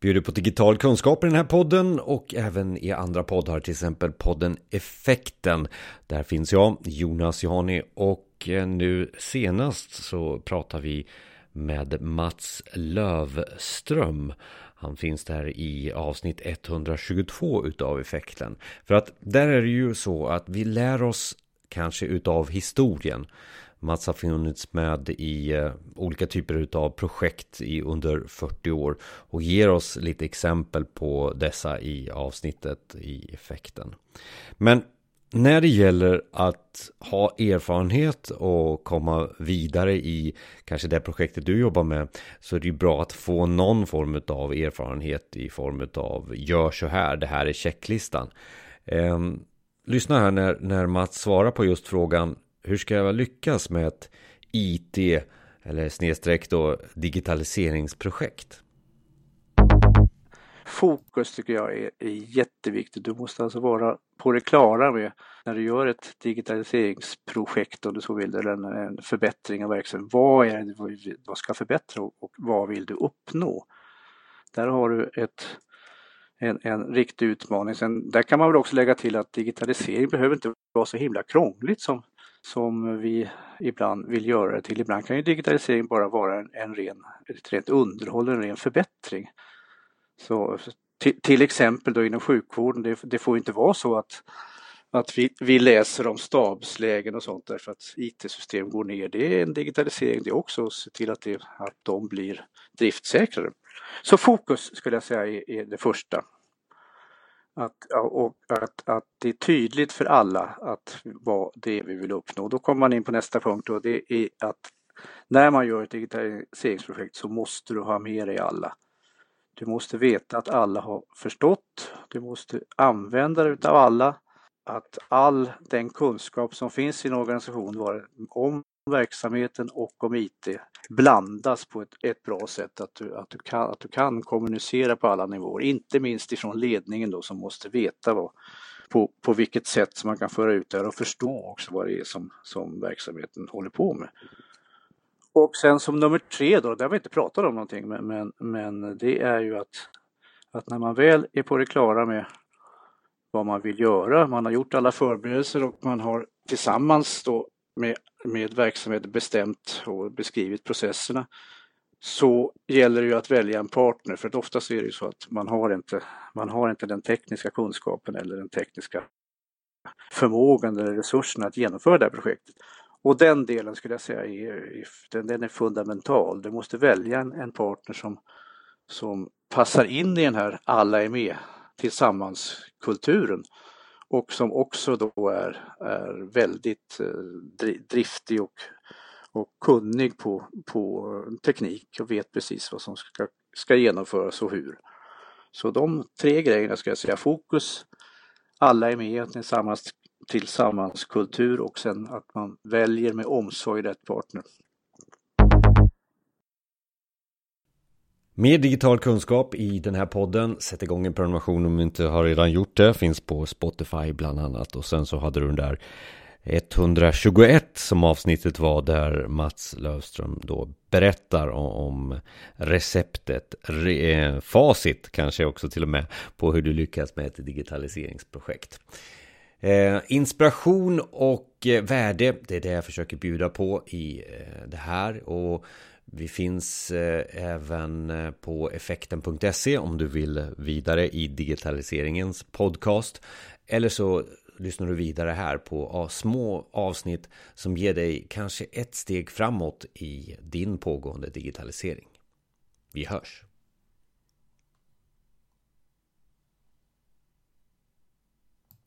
Bjuder på digital kunskap i den här podden och även i andra poddar, till exempel podden Effekten. Där finns jag, Jonas Jani och eh, nu senast så pratar vi med Mats Lövström. Han finns där i avsnitt 122 utav effekten. För att där är det ju så att vi lär oss kanske utav historien. Mats har funnits med i eh, olika typer av projekt i under 40 år och ger oss lite exempel på dessa i avsnittet i effekten. Men när det gäller att ha erfarenhet och komma vidare i kanske det projektet du jobbar med så är det ju bra att få någon form av erfarenhet i form av gör så här, det här är checklistan. Ehm, lyssna här när, när Mats svarar på just frågan hur ska jag lyckas med ett IT eller snedstreck då digitaliseringsprojekt? Fokus tycker jag är, är jätteviktigt. Du måste alltså vara på det klara med när du gör ett digitaliseringsprojekt om du så vill, eller en, en förbättring av verksamheten. Vad är det vad ska förbättra och, och vad vill du uppnå? Där har du ett, en, en riktig utmaning. Sen, där kan man väl också lägga till att digitalisering behöver inte vara så himla krångligt som som vi ibland vill göra det till. Ibland kan ju digitalisering bara vara en, en ren, ett rent underhåll, en ren förbättring. Så till, till exempel då inom sjukvården, det, det, får inte vara så att, att vi, vi läser om stabslägen och sånt därför att IT-system går ner. Det är en digitalisering det också, att se till att, det, att de blir driftsäkrare. Så fokus skulle jag säga är, är det första. Att, och att, att det är tydligt för alla att vad det är vi vill uppnå. Då kommer man in på nästa punkt och det är att när man gör ett digitaliseringsprojekt så måste du ha med dig alla. Du måste veta att alla har förstått. Du måste använda dig av alla. Att all den kunskap som finns i en organisation om verksamheten och om IT blandas på ett, ett bra sätt. Att du, att, du kan, att du kan kommunicera på alla nivåer, inte minst ifrån ledningen då som måste veta vad, på, på vilket sätt som man kan föra ut det här och förstå också vad det är som, som verksamheten håller på med. Och sen som nummer tre då, där har vi inte pratat om någonting, men, men, men det är ju att, att när man väl är på det klara med vad man vill göra, man har gjort alla förberedelser och man har tillsammans då med, med verksamheten bestämt och beskrivit processerna så gäller det ju att välja en partner för att oftast är det ju så att man har inte, man har inte den tekniska kunskapen eller den tekniska förmågan eller resurserna att genomföra det här projektet. Och den delen skulle jag säga är, den, den är fundamental. Du måste välja en, en partner som, som passar in i den här alla är med tillsammans-kulturen och som också då är, är väldigt eh, driftig och, och kunnig på, på teknik och vet precis vad som ska, ska genomföras och hur. Så de tre grejerna ska jag säga, fokus, alla är med tillsammans, tillsammans kultur och sen att man väljer med omsorg rätt partner. Mer digital kunskap i den här podden. Sätt igång en prenumeration om du inte har redan gjort det. Finns på Spotify bland annat. Och sen så hade du den där 121 som avsnittet var där Mats Löfström då berättar om receptet, re, eh, facit kanske också till och med på hur du lyckas med ett digitaliseringsprojekt. Eh, inspiration och eh, värde, det är det jag försöker bjuda på i eh, det här. Och vi finns även på effekten.se om du vill vidare i digitaliseringens podcast. Eller så lyssnar du vidare här på små avsnitt som ger dig kanske ett steg framåt i din pågående digitalisering. Vi hörs!